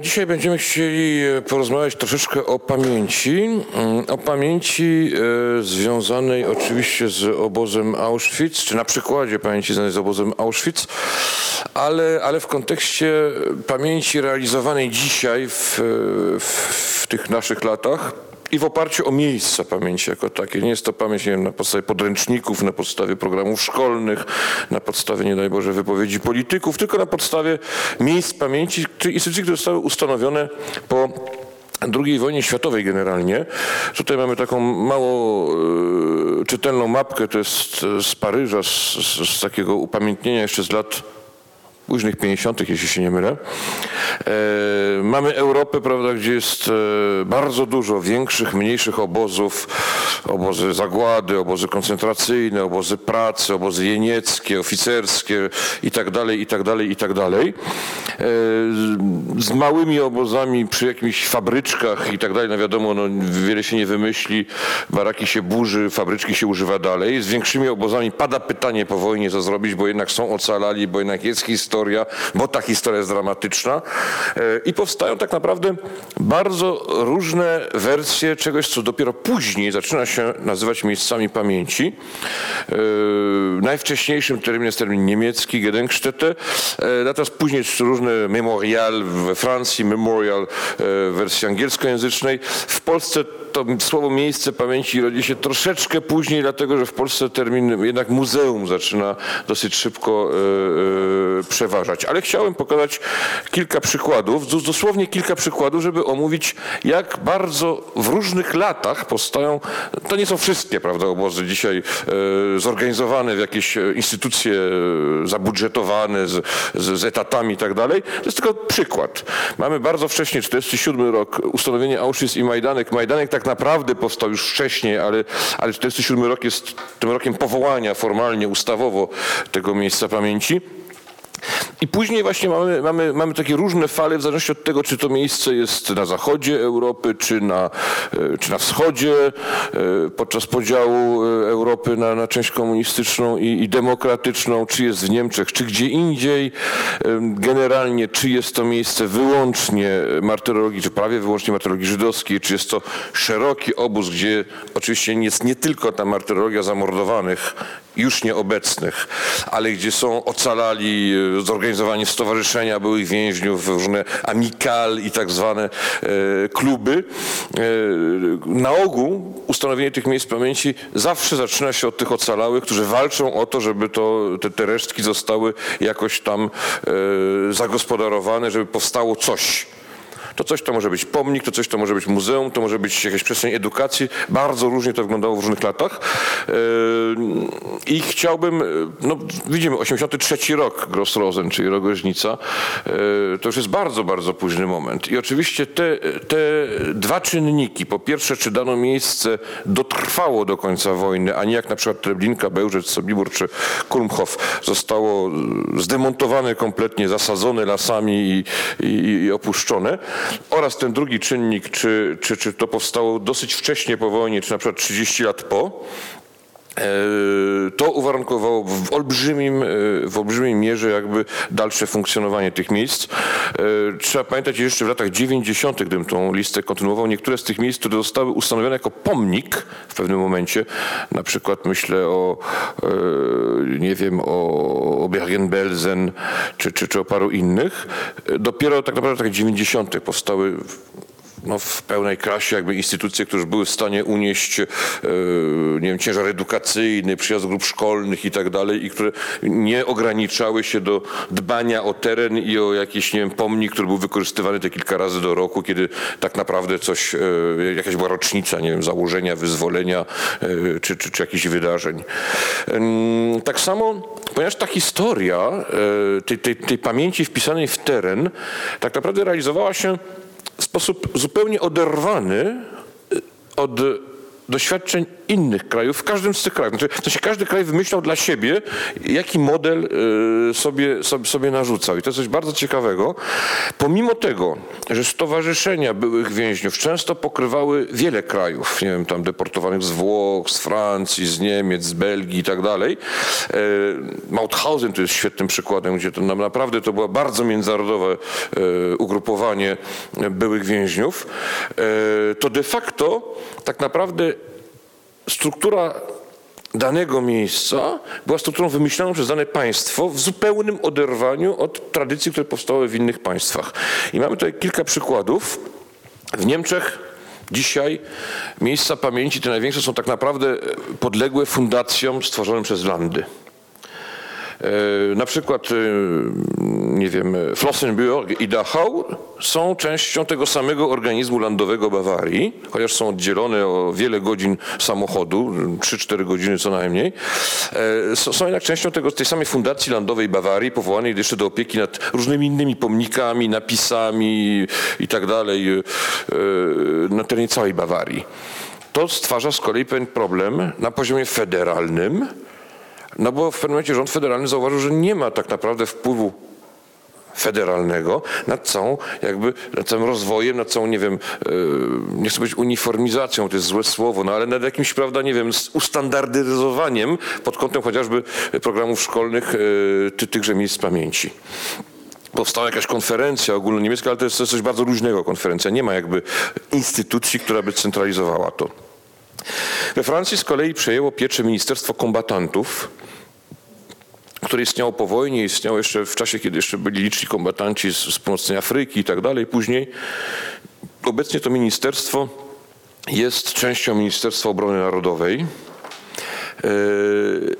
Dzisiaj będziemy chcieli e, porozmawiać troszeczkę o pamięci. Mm, o pamięci e, związanej oczywiście z obozem Auschwitz, czy na przykładzie pamięci związanej z obozem Auschwitz, ale, ale w kontekście pamięci realizowanej dzisiaj w, w, w tych naszych latach i w oparciu o miejsca pamięci jako takie. Nie jest to pamięć nie wiem, na podstawie podręczników, na podstawie programów szkolnych, na podstawie, nie daj Boże, wypowiedzi polityków, tylko na podstawie miejsc pamięci, czy instytucji, które zostały ustanowione po II wojnie światowej generalnie. Tutaj mamy taką mało y, czytelną mapkę, to jest z Paryża, z, z, z takiego upamiętnienia jeszcze z lat późnych 50., jeśli się nie mylę. E, mamy Europę, prawda, gdzie jest e, bardzo dużo większych, mniejszych obozów, obozy zagłady, obozy koncentracyjne, obozy pracy, obozy jenieckie, oficerskie i tak dalej, i tak dalej, i tak dalej. E, z małymi obozami przy jakichś fabryczkach i tak no wiadomo, no, wiele się nie wymyśli, baraki się burzy, fabryczki się używa dalej. Z większymi obozami pada pytanie po wojnie, co zrobić, bo jednak są ocalali, bo jednak jest historia, historia, bo ta historia jest dramatyczna. E, I powstają tak naprawdę bardzo różne wersje czegoś, co dopiero później zaczyna się nazywać miejscami pamięci. E, najwcześniejszym terminem jest termin niemiecki, Gedenkstätte, e, natomiast później różne memorial we Francji, memorial w wersji angielskojęzycznej. W Polsce to słowo miejsce pamięci rodzi się troszeczkę później, dlatego że w Polsce termin jednak muzeum zaczyna dosyć szybko przebywać przeważać. Ale chciałem pokazać kilka przykładów, dosłownie kilka przykładów, żeby omówić, jak bardzo w różnych latach powstają, to nie są wszystkie, prawda, obozy dzisiaj e, zorganizowane w jakieś e, instytucje e, zabudżetowane z, z, z etatami i tak dalej. To jest tylko przykład. Mamy bardzo wcześnie, 47 rok, ustanowienie Auschwitz i Majdanek. Majdanek tak naprawdę powstał już wcześniej, ale, ale 47 rok jest tym rokiem powołania formalnie, ustawowo tego miejsca pamięci. I później właśnie mamy, mamy, mamy takie różne fale w zależności od tego, czy to miejsce jest na zachodzie Europy, czy na, e, czy na wschodzie, e, podczas podziału e, Europy na, na część komunistyczną i, i demokratyczną, czy jest w Niemczech, czy gdzie indziej. Generalnie, czy jest to miejsce wyłącznie martyrologii, czy prawie wyłącznie martyrologii żydowskiej, czy jest to szeroki obóz, gdzie oczywiście jest nie tylko ta martyrologia zamordowanych, już nieobecnych, ale gdzie są ocalali zorganizowani stowarzyszenia byłych więźniów, różne amikal i tak zwane e, kluby. E, na ogół ustanowienie tych miejsc pamięci zawsze zaczyna się od tych ocalałych, którzy walczą o to, żeby to, te, te resztki zostały jakoś tam e, zagospodarowane, żeby powstało coś. To coś to może być pomnik, to coś to może być muzeum, to może być jakaś przestrzeń edukacji. Bardzo różnie to wyglądało w różnych latach. Yy, I chciałbym, no widzimy, 83 rok Grossrosen, czyli Rogoźnica, yy, to już jest bardzo, bardzo późny moment. I oczywiście te, te dwa czynniki, po pierwsze, czy dano miejsce dotrwało do końca wojny, a nie jak na przykład Treblinka, Bełżec, Sobibór czy Kulmhof zostało zdemontowane kompletnie, zasadzone lasami i, i, i opuszczone, oraz ten drugi czynnik, czy, czy, czy to powstało dosyć wcześnie po wojnie, czy na przykład 30 lat po, to uwarunkowało w olbrzymim, e, w olbrzymim mierze jakby dalsze funkcjonowanie tych miejsc. E, trzeba pamiętać jeszcze w latach 90., gdybym tą listę kontynuował, niektóre z tych miejsc, które zostały ustanowione jako pomnik w pewnym momencie, na przykład myślę o, nie wiem, o Bergen-Belsen czy, czy, czy o paru innych, dopiero tak naprawdę w latach 90. powstały no, w pełnej krasie jakby instytucje, które były w stanie unieść e, nie wiem, ciężar edukacyjny, przyjazd grup szkolnych i tak dalej i które nie ograniczały się do dbania o teren i o jakiś nie wiem, pomnik, który był wykorzystywany te kilka razy do roku, kiedy tak naprawdę coś, e, jakaś była rocznica, nie wiem, założenia, wyzwolenia e, czy, czy, czy jakichś wydarzeń. Tak samo, ponieważ ta historia tej, tej, tej pamięci wpisanej w teren tak naprawdę realizowała się w sposób zupełnie oderwany y, od doświadczeń innych krajów, w każdym z tych krajów. Znaczy, to się każdy kraj wymyślał dla siebie, jaki model y, sobie, sobie, sobie narzucał. I to jest coś bardzo ciekawego. Pomimo tego, że stowarzyszenia byłych więźniów często pokrywały wiele krajów, nie wiem, tam deportowanych z Włoch, z Francji, z Niemiec, z Belgii i tak dalej. E, Mauthausen to jest świetnym przykładem, gdzie to naprawdę to było bardzo międzynarodowe e, ugrupowanie byłych więźniów. To de facto tak naprawdę struktura danego miejsca była strukturą wymyśloną przez dane państwo w zupełnym oderwaniu od tradycji, które powstały w innych państwach. I mamy tutaj kilka przykładów. W Niemczech Dzisiaj miejsca pamięci, te największe, są tak naprawdę podległe fundacjom stworzonym przez landy. E, na przykład, e, nie wiem, Flossenbürg i Dachau są częścią tego samego organizmu landowego Bawarii, chociaż są oddzielone o wiele godzin samochodu, 3-4 godziny co najmniej. E, są jednak częścią tego, tej samej fundacji landowej Bawarii, powołanej jeszcze do opieki nad różnymi innymi pomnikami, napisami i tak dalej na terenie całej Bawarii. To stwarza z kolei pewien problem na poziomie federalnym, no bo w pewnym momencie rząd federalny zauważył, że nie ma tak naprawdę wpływu federalnego nad całą, jakby, nad całym rozwojem, nad całą, nie wiem, yy, nie chcę powiedzieć uniformizacją, to jest złe słowo, no ale nad jakimś, prawda, nie wiem, ustandaryzowaniem pod kątem chociażby programów szkolnych yy, ty, tychże miejsc pamięci powstała jakaś konferencja ogólnoniemiecka, ale to jest coś bardzo różnego konferencja. Nie ma jakby instytucji, która by centralizowała to. We Francji z kolei przejęło pieczę Ministerstwo Kombatantów, które istniało po wojnie, istniało jeszcze w czasie, kiedy jeszcze byli liczni kombatanci z, z północnej Afryki i tak dalej. Później obecnie to ministerstwo jest częścią Ministerstwa Obrony Narodowej.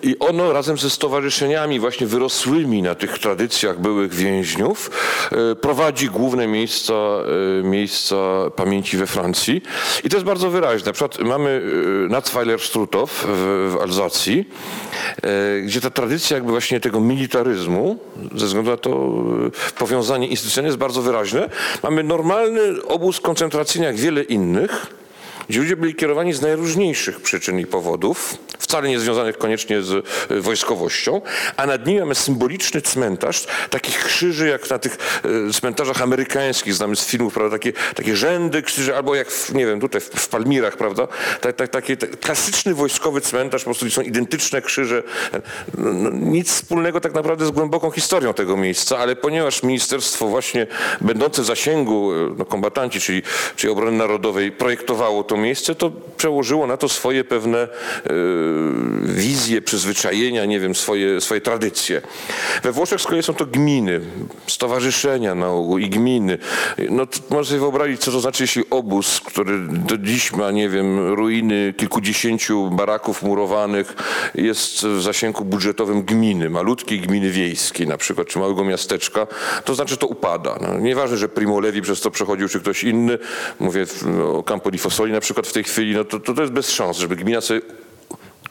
I ono razem ze stowarzyszeniami właśnie wyrosłymi na tych tradycjach byłych więźniów e, prowadzi główne miejsca, e, miejsca pamięci we Francji. I to jest bardzo wyraźne. Na przykład mamy Natzweiler Struthof w, w Alzacji, gdzie ta tradycja jakby właśnie tego militaryzmu, ze względu na to powiązanie instytucjonalne jest bardzo wyraźne. Mamy normalny obóz koncentracyjny jak wiele innych, gdzie ludzie byli kierowani z najróżniejszych przyczyn i powodów, wcale nie związanych koniecznie z e, wojskowością, a nad nimi mamy symboliczny cmentarz, takich krzyży jak na tych e, cmentarzach amerykańskich, znamy z filmów, prawda, takie, takie rzędy krzyży, albo jak, w, nie wiem, tutaj w, w Palmirach, prawda, tak, tak, taki tak, klasyczny wojskowy cmentarz, po prostu są identyczne krzyże, no, no, nic wspólnego tak naprawdę z głęboką historią tego miejsca, ale ponieważ ministerstwo właśnie będące w zasięgu e, no, kombatanci, czyli, czyli obrony narodowej projektowało to to miejsce, to przełożyło na to swoje pewne e, wizje, przyzwyczajenia, nie wiem, swoje, swoje tradycje. We Włoszech z kolei są to gminy, stowarzyszenia na ogół i gminy. No można sobie wyobrazić, co to znaczy, jeśli obóz, który do dziś ma, nie wiem, ruiny kilkudziesięciu baraków murowanych, jest w zasięgu budżetowym gminy, malutkiej gminy wiejskiej na przykład, czy małego miasteczka, to znaczy to upada. No, nieważne, że Primo Levi przez to przechodził, czy ktoś inny, mówię o Campo di Fossoli na przykład w tej chwili, no to, to, to jest bez szans, żeby gmina sobie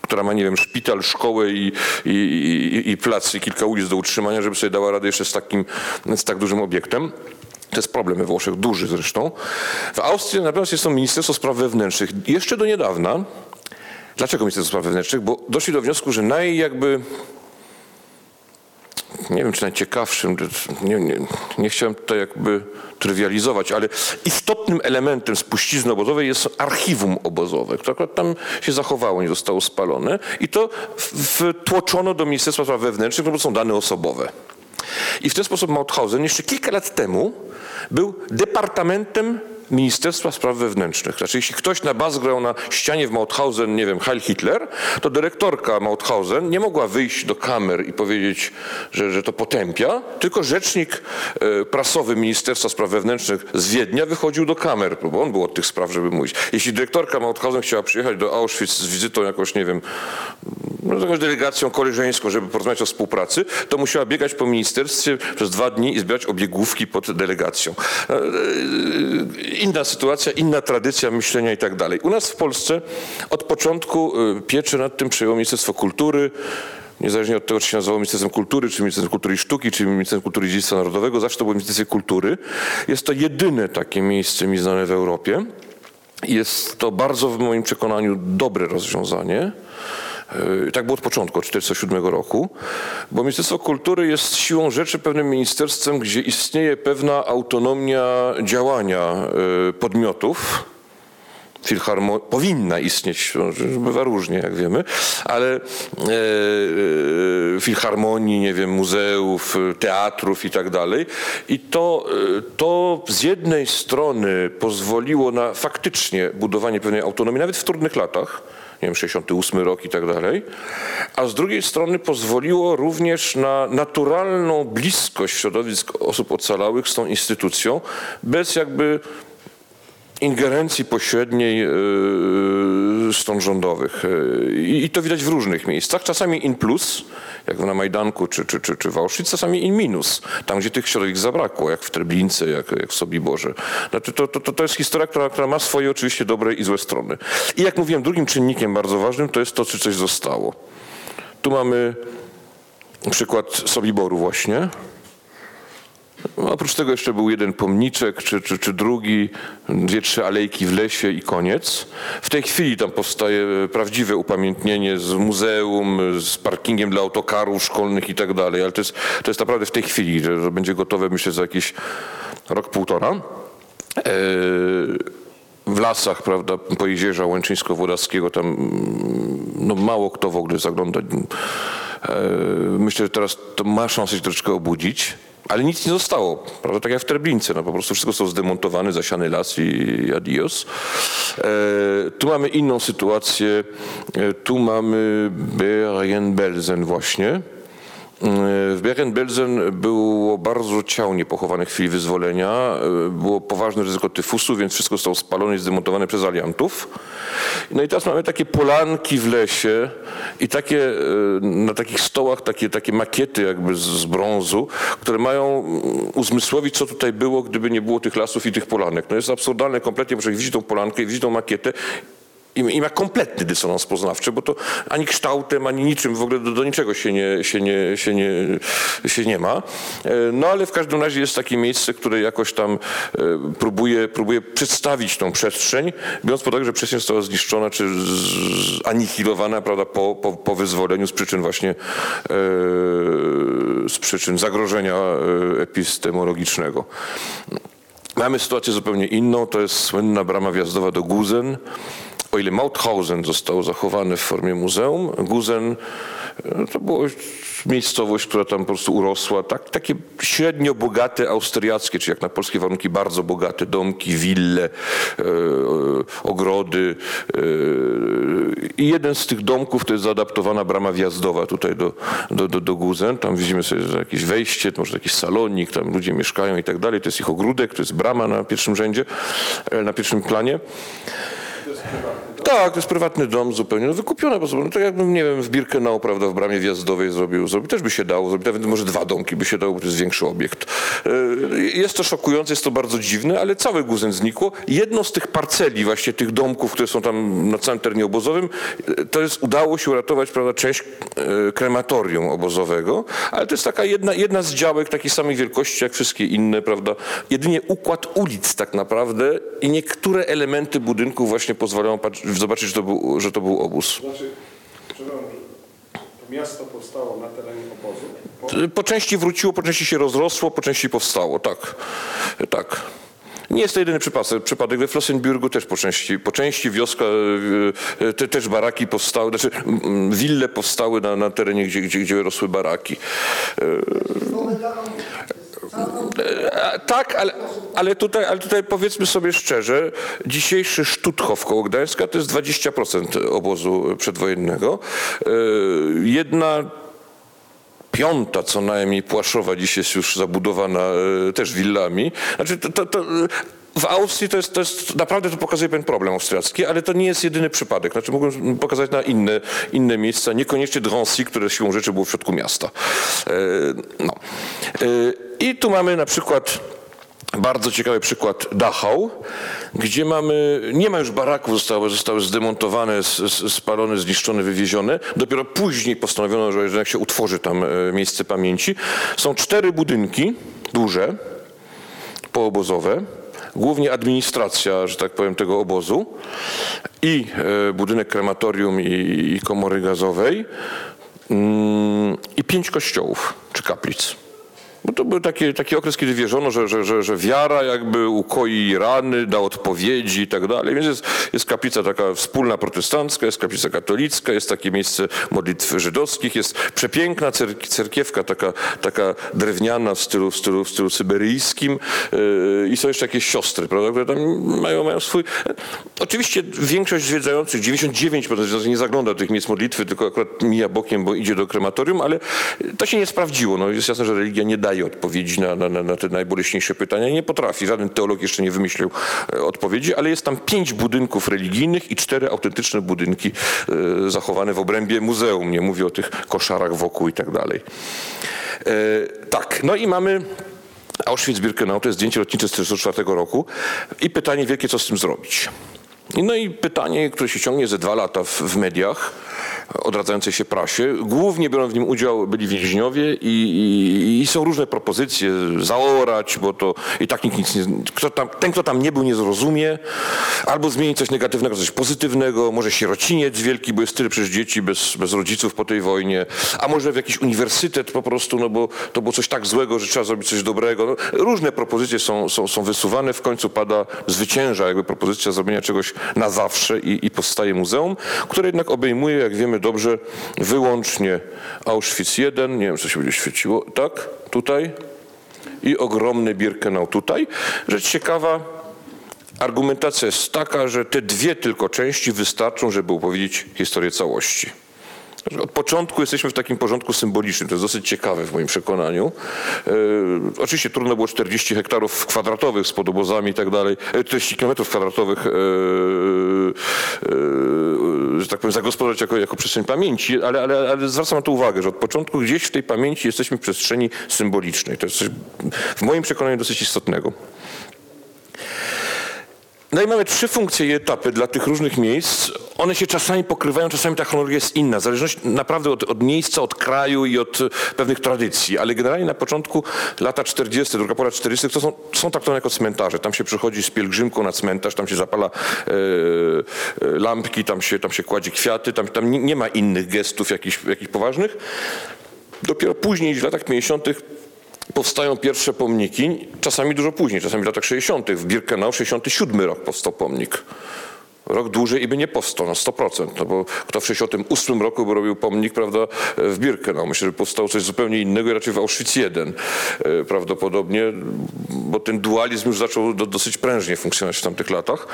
która ma, nie wiem, szpital, szkołę i, i, i, i plac i kilka ulic do utrzymania, żeby sobie dała radę jeszcze z takim, z tak dużym obiektem. To jest problem we Włoszech, duży zresztą. W Austrii natomiast jest to Ministerstwo Spraw Wewnętrznych. Jeszcze do niedawna. Dlaczego Ministerstwo Spraw Wewnętrznych? Bo doszli do wniosku, że naj jakby nie wiem czy najciekawszym, nie, nie, nie chciałem tutaj jakby trywializować, ale istotnym elementem spuścizny obozowej jest archiwum obozowe, które akurat tam się zachowało, nie zostało spalone i to wtłoczono do Ministerstwa Spraw Wewnętrznych, no bo są dane osobowe. I w ten sposób Mauthausen jeszcze kilka lat temu był departamentem Ministerstwa Spraw Wewnętrznych. Znaczy, jeśli ktoś na bas grał na ścianie w Mauthausen, nie wiem, Heil Hitler, to dyrektorka Mauthausen nie mogła wyjść do kamer i powiedzieć, że, że to potępia, tylko rzecznik e, prasowy Ministerstwa Spraw Wewnętrznych z Wiednia wychodził do kamer, bo on był od tych spraw, żeby mówić. Jeśli dyrektorka Mauthausen chciała przyjechać do Auschwitz z wizytą jakąś, nie wiem, no, jakąś delegacją koleżeńską, żeby porozmawiać o współpracy, to musiała biegać po ministerstwie przez dwa dni i zbierać obiegówki pod delegacją. Inna sytuacja, inna tradycja myślenia i tak dalej. U nas w Polsce od początku y, pieczy nad tym przejęło Ministerstwo Kultury, niezależnie od tego, czy się nazywało Ministerstwem Kultury, czy Ministerstwem Kultury i Sztuki, czy Ministerstwem Kultury i Dziedzictwa Narodowego, zawsze to było Ministerstwie Kultury. Jest to jedyne takie miejsce mi znane w Europie, Jest to bardzo w moim przekonaniu dobre rozwiązanie. Yy, Tak było od początku, od 1947 roku, bo Ministerstwo Kultury jest siłą rzeczy pewnym ministerstwem, gdzie istnieje pewna autonomia działania yy, podmiotów. Filharmo- powinna istnieć, no, bywa różnie, jak wiemy, ale e, e, filharmonii, nie wiem, muzeów, e, teatrów i tak dalej. I to, e, to z jednej strony pozwoliło na faktycznie budowanie pewnej autonomii, nawet w trudnych latach, nie wiem, 68 rok i tak dalej, a z drugiej strony pozwoliło również na naturalną bliskość środowisk osób ocalałych z tą instytucją, bez jakby ingerencji pośredniej yy, stron rządowych. Yy, I to widać w różnych miejscach. Czasami in plus, jak na Majdanku czy, czy, czy, czy w Auschwitz, czasami in minus, tam gdzie tych środowisk zabrakło, jak w Treblince, jak, jak w Sobiborze. Znaczy to, to, to, to jest historia, która, która ma swoje oczywiście dobre i złe strony. I jak mówiłem, drugim czynnikiem bardzo ważnym to jest to, czy coś zostało. Tu mamy przykład Sobiboru właśnie. Oprócz tego jeszcze był jeden pomniczek, czy, czy, czy drugi, dwie, trzy alejki w lesie i koniec. W tej chwili tam powstaje prawdziwe upamiętnienie z muzeum, z parkingiem dla autokarów szkolnych i tak dalej, ale to jest, to jest naprawdę w tej chwili, że, będzie gotowe myślę za jakiś rok, półtora. Eee, w lasach, prawda, po jeziorza Łęczyńsko-Włodarskiego, tam mm, no, mało kto w ogóle zagląda. Eee, Myślę, że teraz to ma szansę się troszeczkę obudzić. Ale nic nie zostało, prawda? Tak jak w Treblince, no po prostu wszystko zostało zdemontowane, zasiany las i adios. E, tu mamy inną sytuację, e, tu mamy Bergen-Belsen właśnie. W Bergen-Belsen było bardzo ciał niepochowanych w chwili wyzwolenia. E, Było poważne ryzyko tyfusu, więc wszystko zostało spalone i zdemontowane przez aliantów. No i teraz mamy takie polanki w lesie i takie, e, na takich stołach takie, takie makiety jakby z, z brązu, które mają mm, uzmysłowić, co tutaj było, gdyby nie było tych lasów i tych polanek. No jest absurdalne kompletnie, bo człowiek widzi tą polankę i widzi tą makietę i, i ma kompletny dysonans poznawczy, bo to ani kształtem, ani niczym w ogóle do, do niczego się nie, się, nie, się, nie, się nie ma. E, No ale w każdym razie jest takie miejsce, które jakoś tam e, próbuje, próbuje przedstawić tą przestrzeń, biorąc pod uwagę, że przestrzeń została zniszczona czy anihilowana prawda, po, po, po wyzwoleniu z przyczyn właśnie e, z przyczyn zagrożenia e, epistemologicznego. Mamy sytuację zupełnie inną, to jest słynna brama wjazdowa do Guzen. O ile Mauthausen został zachowany w formie muzeum, Guzen e, to była miejscowość, która tam po prostu urosła, tak, takie średnio bogate austriackie, czy jak na polskie warunki bardzo bogate domki, wille, e, e, ogrody. E, I jeden z tych domków to jest zaadaptowana brama wjazdowa tutaj do, do, do, do Guzen. Tam widzimy sobie jakieś wejście, może jakiś salonik, tam ludzie mieszkają i tak dalej. To jest ich ogródek, to jest brama na pierwszym rzędzie, na pierwszym planie. Chyba. Tak, to jest prywatny dom zupełnie, no wykupione po prostu. No tak jakbym, nie wiem, w Birkenau, prawda, w bramie wjazdowej zrobił, zrobił, też by się dało zrobić, nawet może dwa domki by się dało, bo to jest większy obiekt. E, Jest to szokujące, jest to bardzo dziwne, ale cały Guzen znikło. Jedno z tych parceli, właśnie tych domków, które są tam na całym terenie obozowym, e, to jest, udało się uratować, prawda, część e, krematorium obozowego, ale to jest taka jedna, jedna z działek takiej samej wielkości, jak wszystkie inne, prawda, jedynie układ ulic tak naprawdę i niektóre elementy budynków właśnie pozwalają patr- zobaczyć, że to był, że to był obóz. Znaczy, miasto powstało na terenie obozu. Po, Po części wróciło, po części się rozrosło, po części powstało, tak. Tak. Nie jest to jedyny przypadek. przypadek. We Flossenbürgu też po części, po części wioska, e, e, te, też baraki powstały, znaczy wille powstały na, na terenie, gdzie, gdzie, gdzie rosły baraki. E, Tak, ale, ale, tutaj, ale tutaj powiedzmy sobie szczerze, dzisiejszy Sztuthof koło Gdańska to jest 20% obozu przedwojennego. E, Jedna piąta co najmniej Płaszowa dziś jest już zabudowana e, też willami. Znaczy to, to, to, w Austrii to jest, to jest, naprawdę to pokazuje pewien problem austriacki, ale to nie jest jedyny przypadek. Znaczy mógłbym pokazać na inne, inne miejsca, niekoniecznie Drancy, które siłą rzeczy było w środku miasta. E, no. E, I tu mamy na przykład bardzo ciekawy przykład Dachau, gdzie mamy, nie ma już baraków, zostały, zostały zdemontowane, spalone, zniszczone, wywiezione. Dopiero później postanowiono, że jednak się utworzy tam e, miejsce pamięci. Są cztery budynki duże, poobozowe. Głównie administracja, że tak powiem, tego obozu i e, budynek krematorium i, komory gazowej mm, i pięć kościołów czy kaplic. Bo to był taki, taki okres, kiedy wierzono, że, że, że, że wiara jakby ukoi rany, da odpowiedzi i tak dalej. Więc jest, jest kaplica taka wspólna protestancka, jest kaplica katolicka, jest takie miejsce modlitw żydowskich, jest przepiękna cer, cerkiewka taka, taka drewniana w stylu, w stylu, w stylu syberyjskim yy, i są jeszcze jakieś siostry, prawda, które tam mają, mają swój... Oczywiście większość zwiedzających, 99% nie zagląda do tych miejsc modlitwy, tylko akurat mija bokiem, bo idzie do krematorium, ale to się nie sprawdziło. No, jest jasne, że religia nie daje odpowiedzi na, na, na te najboleśniejsze pytania. Nie potrafi. Żaden teolog jeszcze nie wymyślił e, odpowiedzi, ale jest tam pięć budynków religijnych i cztery autentyczne budynki e, zachowane w obrębie muzeum. Nie mówię o tych koszarach wokół i tak dalej. E, tak, no i mamy Auschwitz-Birkenau, to jest zdjęcie lotnicze z 1944 roku i pytanie wielkie, co z tym zrobić. No i pytanie, które się ciągnie ze dwa lata w, w mediach, odradzającej się prasie. Głównie biorą w nim udział byli więźniowie i, i, i są różne propozycje, zaorać, bo to i tak nikt nic nie... Kto tam, ten, kto tam nie był, nie zrozumie, albo zmienić coś negatywnego, coś pozytywnego, może sierociniec wielki, bo jest tyle przecież dzieci bez, bez rodziców po tej wojnie, a może w jakiś uniwersytet po prostu, no bo to było coś tak złego, że trzeba zrobić coś dobrego. No, różne propozycje są, są, są wysuwane, w końcu pada, zwycięża jakby propozycja zrobienia czegoś na zawsze i, i powstaje muzeum, które jednak obejmuje, jak wiemy dobrze, wyłącznie Auschwitz I, nie wiem, co się będzie świeciło, tak, tutaj i ogromny Birkenau tutaj. Rzecz ciekawa, argumentacja jest taka, że te dwie tylko części wystarczą, żeby opowiedzieć historię całości. Od początku jesteśmy w takim porządku symbolicznym. To jest dosyć ciekawe w moim przekonaniu. E, oczywiście trudno było 40 hektarów kwadratowych z podobozami i tak dalej, 40 kilometrów kwadratowych, e, e, że tak powiem, zagospodarować jako, jako przestrzeń pamięci, ale, ale, ale zwracam na to uwagę, że od początku gdzieś w tej pamięci jesteśmy w przestrzeni symbolicznej. To jest coś w moim przekonaniu dosyć istotnego. No i mamy trzy funkcje i etapy dla tych różnych miejsc. One się czasami pokrywają, czasami ta chronologia jest inna. W zależności naprawdę od, od, miejsca, od kraju i od pewnych tradycji. Ale generalnie na początku lata 40., druga pora 40. to są, są traktowane jako cmentarze. Tam się przychodzi z pielgrzymką na cmentarz, tam się zapala e, e, lampki, tam się, tam się kładzie kwiaty, tam, tam nie, nie ma innych gestów jakichś, jakichś poważnych. Dopiero później, w latach 50., powstają pierwsze pomniki, czasami dużo później, czasami w latach 60. W Birkenau 67 rok powstał pomnik. Rok dłużej i by nie powstał na 100%, no bo kto w 68 roku by robił pomnik, prawda, w Birkenau. Myślę, że powstało coś zupełnie innego i raczej w Auschwitz I e, prawdopodobnie, bo ten dualizm już zaczął do, dosyć prężnie funkcjonować w tamtych latach.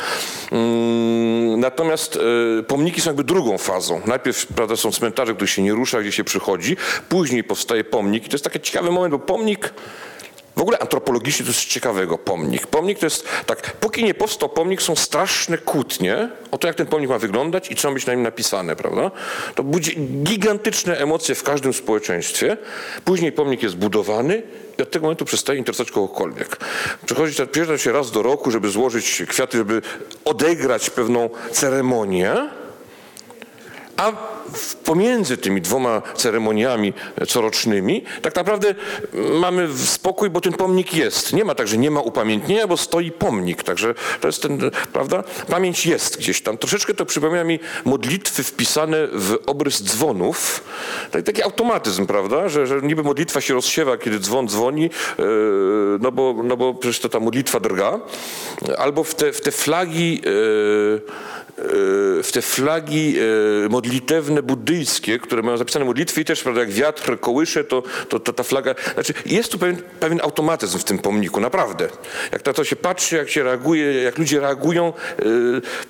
Mm, natomiast e, pomniki są jakby drugą fazą. Najpierw, prawda, są cmentarze, gdzie się nie rusza, gdzie się przychodzi, później powstaje pomnik i to jest taki ciekawy moment, bo pomnik w ogóle antropologicznie to jest ciekawego pomnik. Pomnik to jest tak, póki nie powstał pomnik, są straszne kłótnie o to, jak ten pomnik ma wyglądać i co ma być na nim napisane, prawda? To budzi gigantyczne emocje w każdym społeczeństwie. Później pomnik jest budowany i od tego momentu przestaje interesować kogokolwiek. Przychodzi, przyjeżdża się raz do roku, żeby złożyć kwiaty, żeby odegrać pewną ceremonię, a pomiędzy tymi dwoma ceremoniami corocznymi tak naprawdę mamy spokój, bo ten pomnik jest. Nie ma tak, że nie ma upamiętnienia, bo stoi pomnik. Także to jest ten, prawda? Pamięć jest gdzieś tam. Troszeczkę to przypomina mi modlitwy wpisane w obrys dzwonów. Taki, taki automatyzm, prawda? Że, że niby modlitwa się rozsiewa, kiedy dzwon dzwoni, yy, no, bo, no bo przecież to ta modlitwa drga. Albo w te, w te flagi yy, w te flagi e, modlitewne buddyjskie, które mają zapisane modlitwy i też, prawda, jak wiatr kołysze, to, to, to ta flaga, znaczy jest tu pewien, pewien automatyzm w tym pomniku, naprawdę. Jak na to się patrzy, jak się reaguje, jak ludzie reagują, e,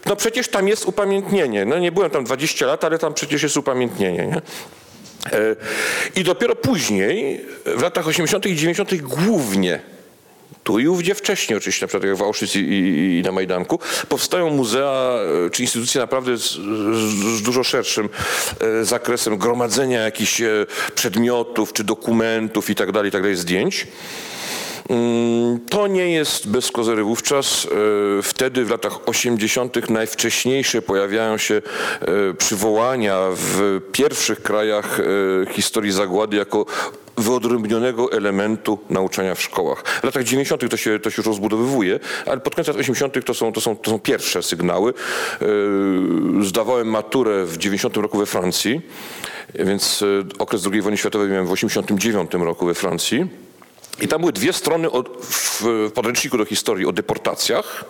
no przecież tam jest upamiętnienie. No nie byłem tam 20 lat, ale tam przecież jest upamiętnienie, nie? E, I dopiero później, w latach 80. i 90. głównie tu i ówdzie wcześniej oczywiście, na przykład jak w Auschwitz i, i, i na Majdanku, powstają muzea e, czy instytucje naprawdę z, z dużo szerszym e, zakresem gromadzenia jakichś e, przedmiotów czy dokumentów i tak dalej, i tak dalej, zdjęć. Mm, to nie jest bez kozery wówczas. Wtedy w latach 80. najwcześniejsze pojawiają się przywołania w pierwszych krajach historii zagłady jako wyodrębnionego elementu nauczania w szkołach. W latach 90. to się, to się już rozbudowywuje, ale pod koniec lat 80. to są, to są, to są pierwsze sygnały. Zdawałem maturę w 90 roku we Francji, więc okres II wojny światowej miałem w 89 roku we Francji. I tam były dwie strony od, w podręczniku do historii o deportacjach.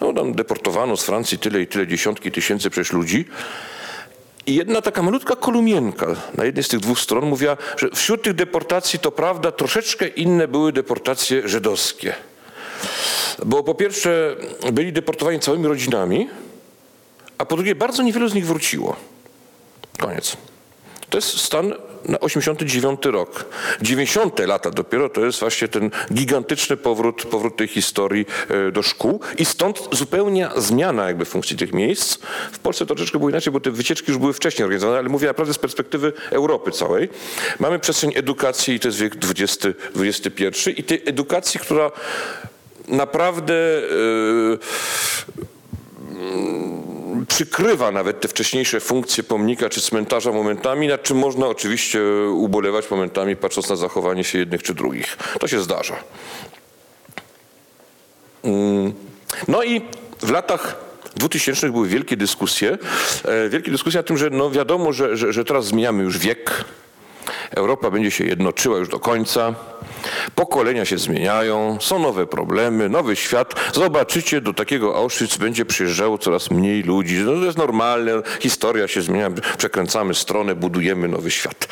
No tam deportowano z Francji tyle i tyle dziesiątki tysięcy przecież ludzi. I jedna taka malutka kolumienka na jednej z tych dwóch stron mówiła, że wśród tych deportacji to prawda troszeczkę inne były deportacje żydowskie. Bo po pierwsze byli deportowani całymi rodzinami, a po drugie bardzo niewielu z nich wróciło. Koniec. To jest stan na 89 rok. 90 lata dopiero to jest właśnie ten gigantyczny powrót, powrót tej historii e, do szkół i stąd zupełnie zmiana jakby funkcji tych miejsc. W Polsce troszeczkę było inaczej, bo te wycieczki już były wcześniej organizowane, ale mówię naprawdę z perspektywy Europy całej. Mamy przestrzeń edukacji i to jest wiek XX, XXI i tej edukacji, która naprawdę yy, przykrywa nawet te wcześniejsze funkcje pomnika czy cmentarza momentami, nad czym można oczywiście ubolewać momentami, patrząc na zachowanie się jednych czy drugich. To się zdarza. Mm. No i w latach 2000 były wielkie dyskusje. E, wielkie dyskusje o tym, że no wiadomo, że, że, że teraz zmieniamy już wiek. Europa będzie się jednoczyła już do końca. Pokolenia się zmieniają, są nowe problemy, nowy świat. Zobaczycie, do takiego Auschwitz będzie przyjeżdżało coraz mniej ludzi. No to jest normalne, historia się zmienia, przekręcamy stronę, budujemy nowy świat.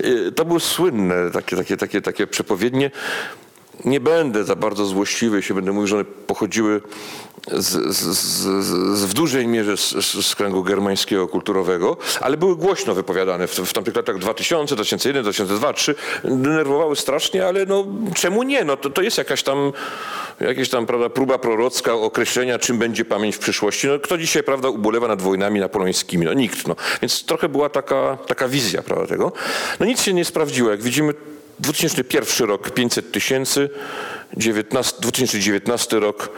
Y, to były słynne takie, takie, takie, takie przepowiednie. Nie będę za bardzo złośliwy, się będę mówił, że one pochodziły z, z, z, w dużej mierze z, kręgu germańskiego, kulturowego, ale były głośno wypowiadane w, w tamtych latach 2000, 2001, 2002, 2003. Denerwowały strasznie, ale no czemu nie? No to, to jest jakaś tam, jakaś tam prawda, próba prorocka określenia, czym będzie pamięć w przyszłości. No, kto dzisiaj prawda, ubolewa nad wojnami napoleońskimi? No nikt. No. Więc trochę była taka, taka wizja prawda, tego. No nic się nie sprawdziło. Jak widzimy, 2001 rok 500 tysięcy, 2019 rok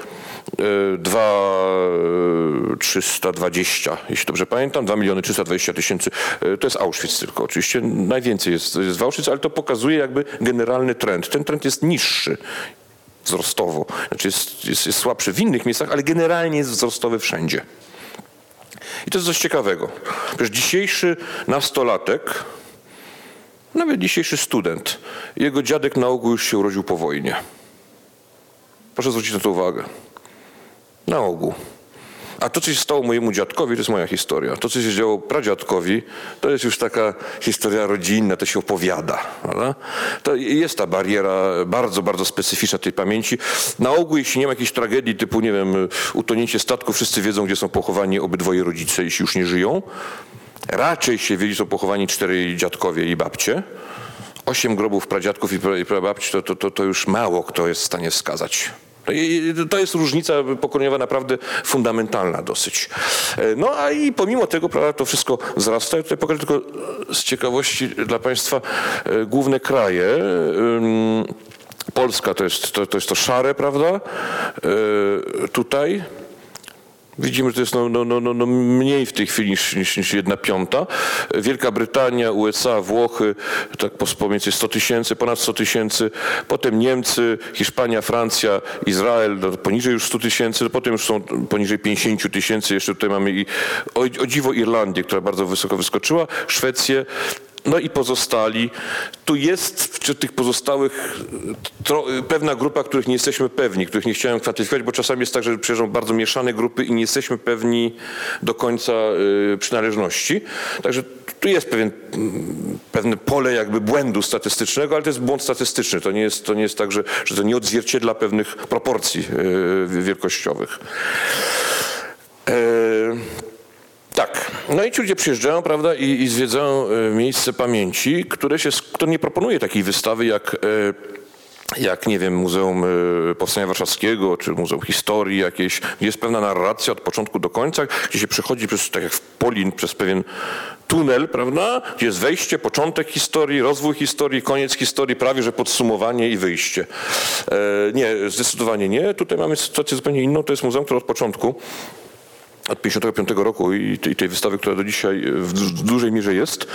2,320, jeśli dobrze pamiętam, 2 miliony 320 tysięcy. E, to jest Auschwitz tylko oczywiście. Najwięcej jest, jest w Auschwitz, ale to pokazuje jakby generalny trend. Ten trend jest niższy wzrostowo. Znaczy jest, jest, jest słabszy w innych miejscach, ale generalnie jest wzrostowy wszędzie. I to jest coś ciekawego. Przecież dzisiejszy nastolatek, nawet dzisiejszy student, jego dziadek na ogół już się urodził po wojnie. Proszę zwrócić na to uwagę. Na ogół. A to, co się stało mojemu dziadkowi, to jest moja historia. To, co się działo pradziadkowi, to jest już taka historia rodzinna, to się opowiada. Prawda? To jest ta bariera bardzo, bardzo specyficzna tej pamięci. Na ogół, jeśli nie ma jakiejś tragedii typu, nie wiem, utonięcie statku, wszyscy wiedzą, gdzie są pochowani obydwoje rodzice, jeśli już nie żyją. Raczej się wiedzie, są pochowani cztery dziadkowie i babcie. Osiem grobów pradziadków i prababci to, to, to, to już mało kto jest w stanie wskazać. To jest różnica pokoleniowa naprawdę fundamentalna dosyć. E, no a i pomimo tego prawda, to wszystko wzrasta. Ja tutaj pokażę tylko z ciekawości dla Państwa e, główne kraje. Polska to jest to, to, jest to szare, prawda? E, tutaj Widzimy, że to jest no, no, no, no, mniej w tej chwili niż, niż, niż jedna piąta. Wielka Brytania, USA, Włochy, tak pomiędzy 100 tysięcy, ponad 100 tysięcy. Potem Niemcy, Hiszpania, Francja, Izrael, no, poniżej już 100 tysięcy. No, potem już są poniżej 50 tysięcy. Jeszcze tutaj mamy i o, o dziwo Irlandię, która bardzo wysoko wyskoczyła. Szwecję, no i pozostali. Tu jest wśród tych pozostałych tro, pewna grupa, których nie jesteśmy pewni, których nie chciałem kwantyfikować, bo czasami jest tak, że przyjeżdżą bardzo mieszane grupy i nie jesteśmy pewni do końca y, przynależności. Także tu jest pewien, pewne pole jakby błędu statystycznego, ale to jest błąd statystyczny. To nie jest, to nie jest tak, że, że to nie odzwierciedla pewnych proporcji y, wielkościowych. Y, tak. No i ci ludzie przyjeżdżają, prawda, i, i zwiedzają e, miejsce pamięci, które, się, które nie proponuje takiej wystawy jak e, jak, nie wiem, Muzeum e, Powstania Warszawskiego, czy Muzeum Historii jakieś, gdzie jest pewna narracja od początku do końca, gdzie się przechodzi przez, tak jak w Polin, przez pewien tunel, prawda, gdzie jest wejście, początek historii, rozwój historii, koniec historii, prawie że podsumowanie i wyjście. Nie, zdecydowanie nie. Tutaj mamy sytuację zupełnie inną. To jest muzeum, które od początku od 55 roku i tej, wystawy, która do dzisiaj w du- w dużej mierze jest,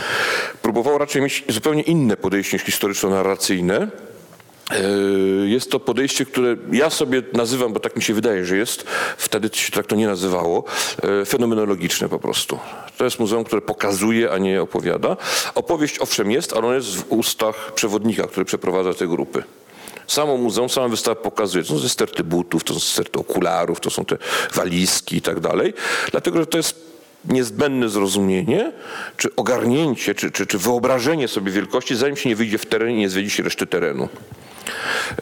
próbowało raczej mieć zupełnie inne podejście niż historyczno-narracyjne. Yy, Jest to podejście, które ja sobie nazywam, bo tak mi się wydaje, że jest, wtedy się tak to nie nazywało, yy, fenomenologiczne po prostu. To jest muzeum, które pokazuje, a nie opowiada. Opowieść owszem jest, ale ona jest w ustach przewodnika, który przeprowadza te grupy. Samo muzeum, sama wystawa pokazuje, to są te sterty butów, to są sterty okularów, to są te walizki i tak dalej, dlatego że to jest niezbędne zrozumienie, czy ogarnięcie, czy, czy, czy wyobrażenie sobie wielkości, zanim się nie wyjdzie w teren i nie zwiedzi się reszty terenu.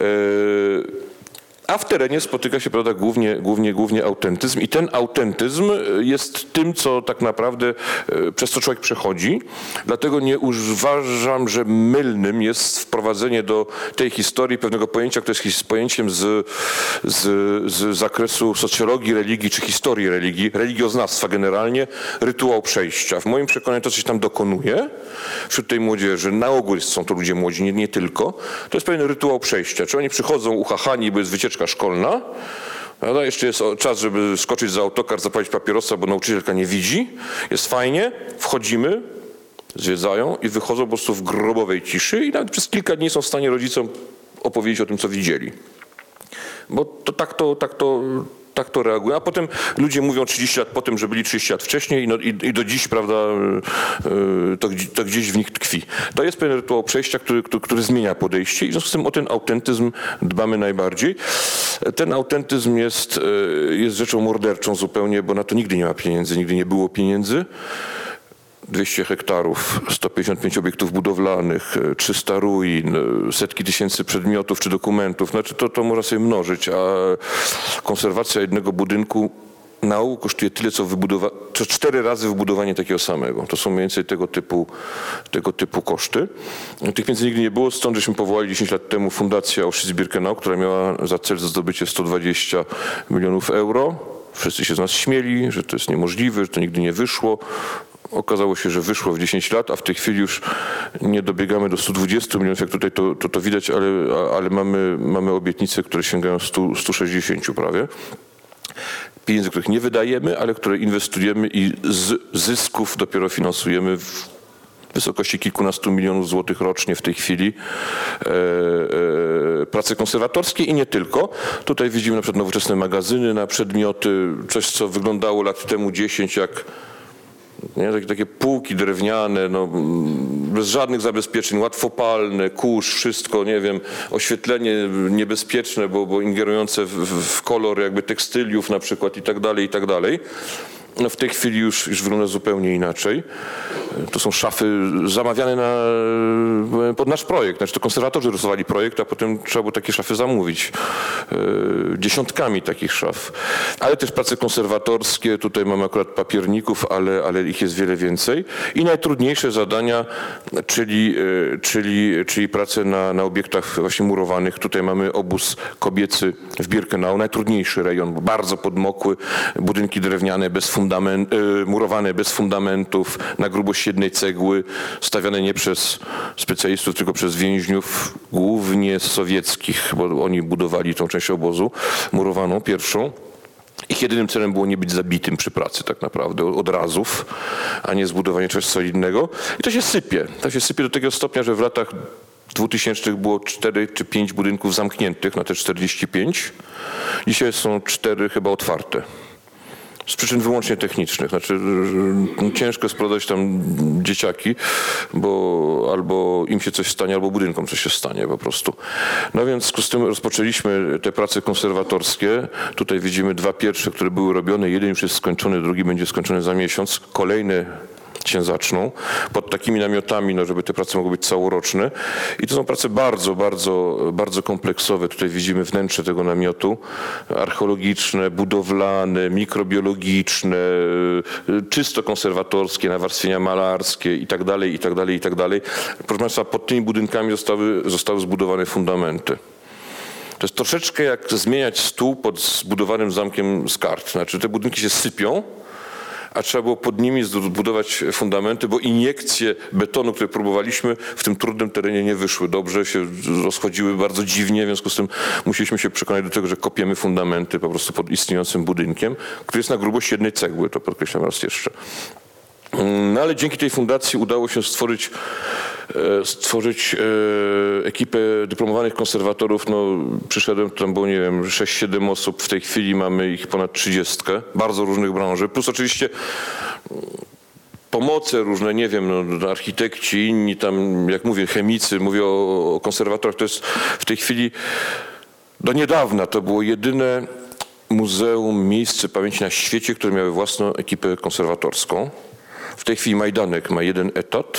Yy, A w terenie spotyka się prawda, głównie, głównie, głównie autentyzm i ten autentyzm jest tym, co tak naprawdę e, przez co człowiek przechodzi. Dlatego nie uważam, że mylnym jest wprowadzenie do tej historii pewnego pojęcia, które jest pojęciem z, z, z zakresu socjologii, religii czy historii religii, religioznawstwa generalnie, rytuał przejścia. W moim przekonaniu to, się tam dokonuje wśród tej młodzieży, na ogół są to ludzie młodzi, nie, nie tylko, to jest pewien rytuał przejścia. Czy oni przychodzą uchachani, bo jest wycieczka szkolna, Prawda? Jeszcze jest czas, żeby skoczyć za autokar, zapalić papierosa, bo nauczycielka nie widzi. Jest fajnie, wchodzimy, zwiedzają i wychodzą po prostu w grobowej ciszy i nawet przez kilka dni są w stanie rodzicom opowiedzieć o tym, co widzieli. Bo to tak to, tak to, tak to reaguje. A potem ludzie mówią 30 lat po tym, że byli 30 lat wcześniej i, no, i, i do dziś, prawda, yy, to, to gdzieś w nich tkwi. To jest pewien rytuał przejścia, który, który, który zmienia podejście i w związku z tym o ten autentyzm dbamy najbardziej. Ten autentyzm jest, yy, jest rzeczą morderczą zupełnie, bo na to nigdy nie ma pieniędzy, nigdy nie było pieniędzy. 200 hektarów, 155 obiektów budowlanych, e, 300 ruin, e, setki tysięcy przedmiotów czy dokumentów. Znaczy to, to można sobie mnożyć, a konserwacja jednego budynku na kosztuje tyle, co, wybudowa- cztery razy wybudowanie takiego samego. To są mniej więcej tego typu, tego typu koszty. Tych pieniędzy nigdy nie było, stąd żeśmy powołali 10 lat temu Fundację Auschwitz-Birkenau, która miała za cel zdobycie 120 milionów euro. Wszyscy się z nas śmieli, że to jest niemożliwe, że to nigdy nie wyszło. Okazało się, że wyszło w 10 lat, a w tej chwili już nie dobiegamy do 120 milionów, jak tutaj to, to, to widać, ale, ale mamy, mamy obietnice, które sięgają 100, 160 prawie. Pieniędzy, których nie wydajemy, ale które inwestujemy i z zysków dopiero finansujemy w wysokości kilkunastu milionów złotych rocznie w tej chwili e, e, prace konserwatorskie i nie tylko. Tutaj widzimy na przykład nowoczesne magazyny na przedmioty, coś co wyglądało lat temu 10 jak nie? Takie, takie półki drewniane, no, mm, bez żadnych zabezpieczeń, łatwopalne, kurz, wszystko, nie wiem, oświetlenie niebezpieczne, bo, bo ingerujące w, w, kolor jakby tekstyliów na przykład i tak dalej, i tak dalej. No w tej chwili już, już wygląda zupełnie inaczej. To są szafy zamawiane na, pod nasz projekt. Znaczy to konserwatorzy rysowali projekt, a potem trzeba było takie szafy zamówić. E, Dziesiątkami takich szaf. Ale też prace konserwatorskie. Tutaj mamy akurat papierników, ale, ale ich jest wiele więcej. I najtrudniejsze zadania, czyli, e, czyli, czyli prace na, na obiektach właśnie murowanych. Tutaj mamy obóz kobiecy w Birkenau. Najtrudniejszy rejon, bardzo podmokły. Budynki drewniane bez fundament, e, murowane bez fundamentów, na grubość jednej cegły, stawiane nie przez specjalistów, tylko przez więźniów, głównie sowieckich, bo oni budowali tą część obozu murowaną, pierwszą. Ich jedynym celem było nie być zabitym przy pracy tak naprawdę od razów, a nie zbudowanie czegoś solidnego. I to się sypie. To się sypie do tego stopnia, że w latach 2000 było 4 czy 5 budynków zamkniętych na te 45. Dzisiaj są 4 chyba otwarte. Z przyczyn wyłącznie technicznych. Znaczy, że ciężko sprowadzać tam dzieciaki, bo albo im się coś stanie, albo budynkom coś się stanie po prostu. No więc w związku z tym rozpoczęliśmy te prace konserwatorskie. Tutaj widzimy dwa pierwsze, które były robione. Jeden już jest skończony, drugi będzie skończony za miesiąc. Kolejne się zaczną pod takimi namiotami, no, żeby te prace mogły być całoroczne. I to są prace bardzo, bardzo, bardzo kompleksowe. Tutaj widzimy wnętrze tego namiotu, archeologiczne, budowlane, mikrobiologiczne, y, czysto konserwatorskie, nawarstwienia malarskie i tak dalej, i tak dalej, i tak dalej. Proszę Państwa, pod tymi budynkami zostały, zostały zbudowane fundamenty. To jest troszeczkę jak zmieniać stół pod zbudowanym zamkiem z kart. Znaczy te budynki się sypią, a trzeba było pod nimi zbudować fundamenty, bo iniekcje betonu, które próbowaliśmy w tym trudnym terenie nie wyszły dobrze, się rozchodziły bardzo dziwnie, w związku z tym musieliśmy się przekonać do tego, że kopiemy fundamenty po prostu pod istniejącym budynkiem, który jest na grubość jednej cegły, to podkreślam raz jeszcze. No ale dzięki tej fundacji udało się stworzyć, e, stworzyć e, ekipę dyplomowanych konserwatorów. No, przyszedłem, tam było, nie wiem, 6-7 osób. W tej chwili mamy ich ponad 30, bardzo różnych branży. Plus oczywiście mm, pomoce różne, nie wiem, no, architekci, inni tam, jak mówię, chemicy, mówię o, o konserwatorach. To jest w tej chwili, do niedawna to było jedyne muzeum, miejsce pamięci na świecie, które miały własną ekipę konserwatorską. W tej chwili Majdanek ma jeden etat.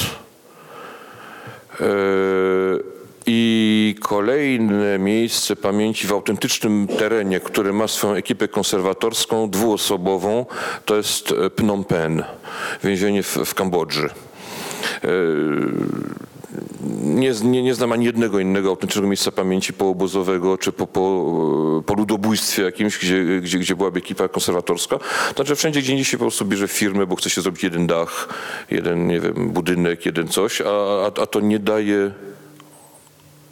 Yy, I kolejne miejsce pamięci w autentycznym terenie, które ma swoją ekipę konserwatorską dwuosobową, to jest Phnom Penh, więzienie w, w Kambodży. Nie, nie, nie znam ani jednego innego autentycznego miejsca pamięci poobozowego czy po, po, po ludobójstwie jakimś, gdzie, gdzie, gdzie byłaby ekipa konserwatorska. Znaczy wszędzie, gdzie indziej się po prostu bierze firmy, bo chce się zrobić jeden dach, jeden, nie wiem, budynek, jeden coś, a, a, a to nie daje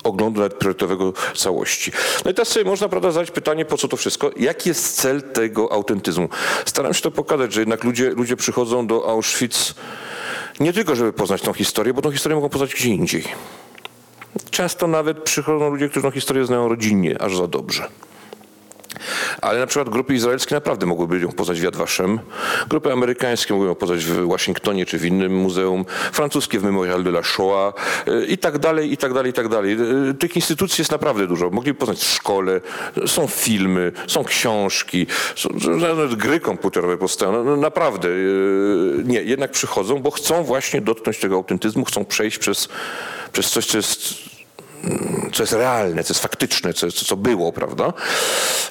oglądu nawet priorytetowego całości. No i teraz sobie można prawda, zadać pytanie, po co to wszystko? Jaki jest cel tego autentyzmu? Staram się to pokazać, że jednak ludzie, ludzie przychodzą do Auschwitz nie tylko, żeby poznać tą historię, bo tą historię mogą poznać gdzie indziej. Często nawet przychodzą ludzie, którzy tą historię znają rodzinnie, aż za dobrze. Ale na przykład grupy izraelskie naprawdę mogłyby ją poznać w Yad Vashem. Grupy amerykańskie mogłyby ją poznać w Waszyngtonie czy w innym muzeum. Francuskie w Memorial de la Shoah i tak dalej, i tak dalej, i tak dalej. Tych instytucji jest naprawdę dużo. Mogliby poznać w szkole, są filmy, są książki, są nawet gry komputerowe powstają. No, no naprawdę. y, Nie, jednak przychodzą, bo chcą właśnie dotknąć tego autentyzmu, chcą przejść przez, przez coś, co jest co jest realne, co jest faktyczne, co, co, co było, prawda?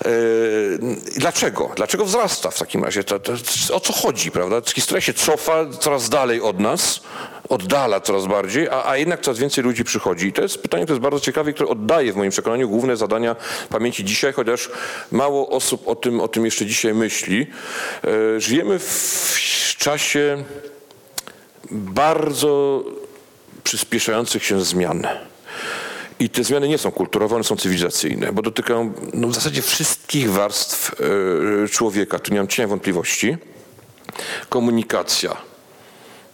Yy, dlaczego? Dlaczego wzrasta w takim razie? To, to, o co chodzi, prawda? Historia się cofa coraz dalej od nas, oddala coraz bardziej, a, a jednak coraz więcej ludzi przychodzi. I to jest pytanie, które jest bardzo ciekawe które oddaje w moim przekonaniu główne zadania pamięci dzisiaj, chociaż mało osób o tym, o tym jeszcze dzisiaj myśli. Yy, żyjemy w czasie bardzo przyspieszających się zmian. I te zmiany nie są kulturowe, one są cywilizacyjne, bo dotykają no, w zasadzie wszystkich warstw e, człowieka. Tu nie mam cienia wątpliwości. Komunikacja.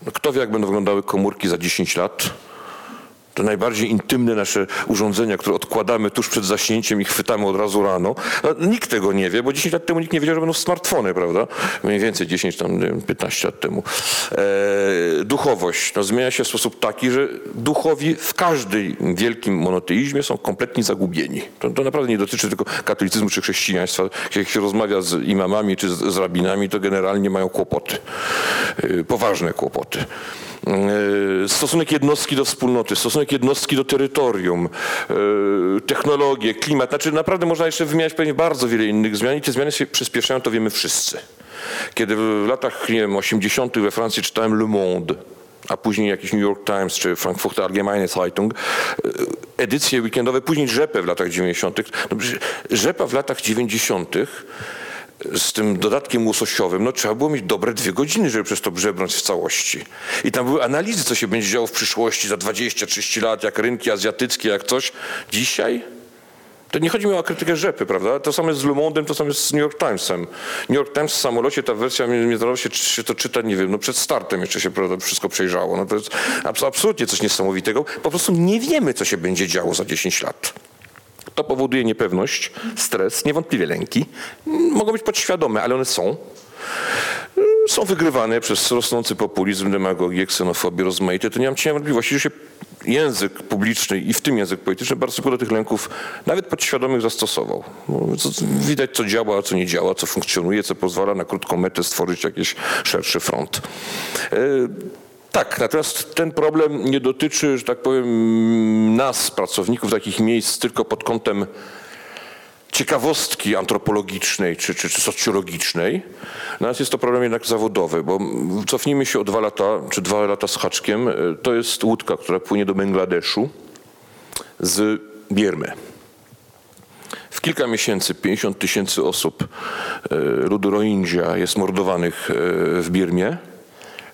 No, kto wie, jak będą wyglądały komórki za 10 lat? To najbardziej intymne nasze urządzenia, które odkładamy tuż przed zaśnięciem i chwytamy od razu rano. No, nikt tego nie wie, bo 10 lat temu nikt nie wiedział, że będą smartfony, prawda? Mniej więcej 10, tam, nie wiem, 15 lat temu. E, duchowość no, zmienia się w sposób taki, że duchowi w każdym wielkim monoteizmie są kompletnie zagubieni. To, to naprawdę nie dotyczy tylko katolicyzmu czy chrześcijaństwa. Jak się rozmawia z imamami czy z, z rabinami, to generalnie mają kłopoty. E, poważne kłopoty. E, stosunek jednostki do wspólnoty, stosunek jednostki do terytorium, e, technologie, klimat. Znaczy naprawdę można jeszcze wymieniać pewnie bardzo wiele innych zmian i te zmiany się przyspieszają, to wiemy wszyscy. Kiedy w latach nie wiem, 80. we Francji czytałem Le Monde, a później jakiś New York Times czy Frankfurter Allgemeine Zeitung, e, edycje weekendowe, później Rzepę w latach 90. No, Rzepa w latach 90 z tym dodatkiem łososiowym, no trzeba było mieć dobre dwie godziny, żeby przez to brzebrnąć w całości. I tam były analizy, co się będzie działo w przyszłości za 20-30 lat, jak rynki azjatyckie, jak coś. Dzisiaj to nie chodzi mi o krytykę rzepy, prawda? To samo jest z Le Monde'em, to samo jest z New York Timesem. New York Times w samolocie, ta wersja międzynarodowa się, się to czyta, nie wiem, no przed startem jeszcze się prawda, wszystko przejrzało. No to jest abs- absolutnie coś niesamowitego. Po prostu nie wiemy, co się będzie działo za 10 lat. To powoduje niepewność, stres, niewątpliwie lęki. Mogą być podświadome, ale one są. Są wygrywane przez rosnący populizm, demagogię, ksenofobię, rozmaite. To nie mam cienia wątpliwości, że się język publiczny i w tym język polityczny bardzo do tych lęków, nawet podświadomych, zastosował. No, Widać, co działa, co nie działa, co funkcjonuje, co pozwala na krótką metę stworzyć jakiś szerszy front. Tak, natomiast ten problem nie dotyczy, że tak powiem, nas, pracowników takich miejsc, tylko pod kątem ciekawostki antropologicznej czy, czy, czy socjologicznej. Nas jest to problem jednak zawodowy, bo cofnijmy się o dwa lata, czy dwa lata z haczkiem. To jest łódka, która płynie do Bangladeszu z Biermy. W kilka miesięcy 50 tysięcy osób e, ludu Rohingya jest mordowanych e, w Birmie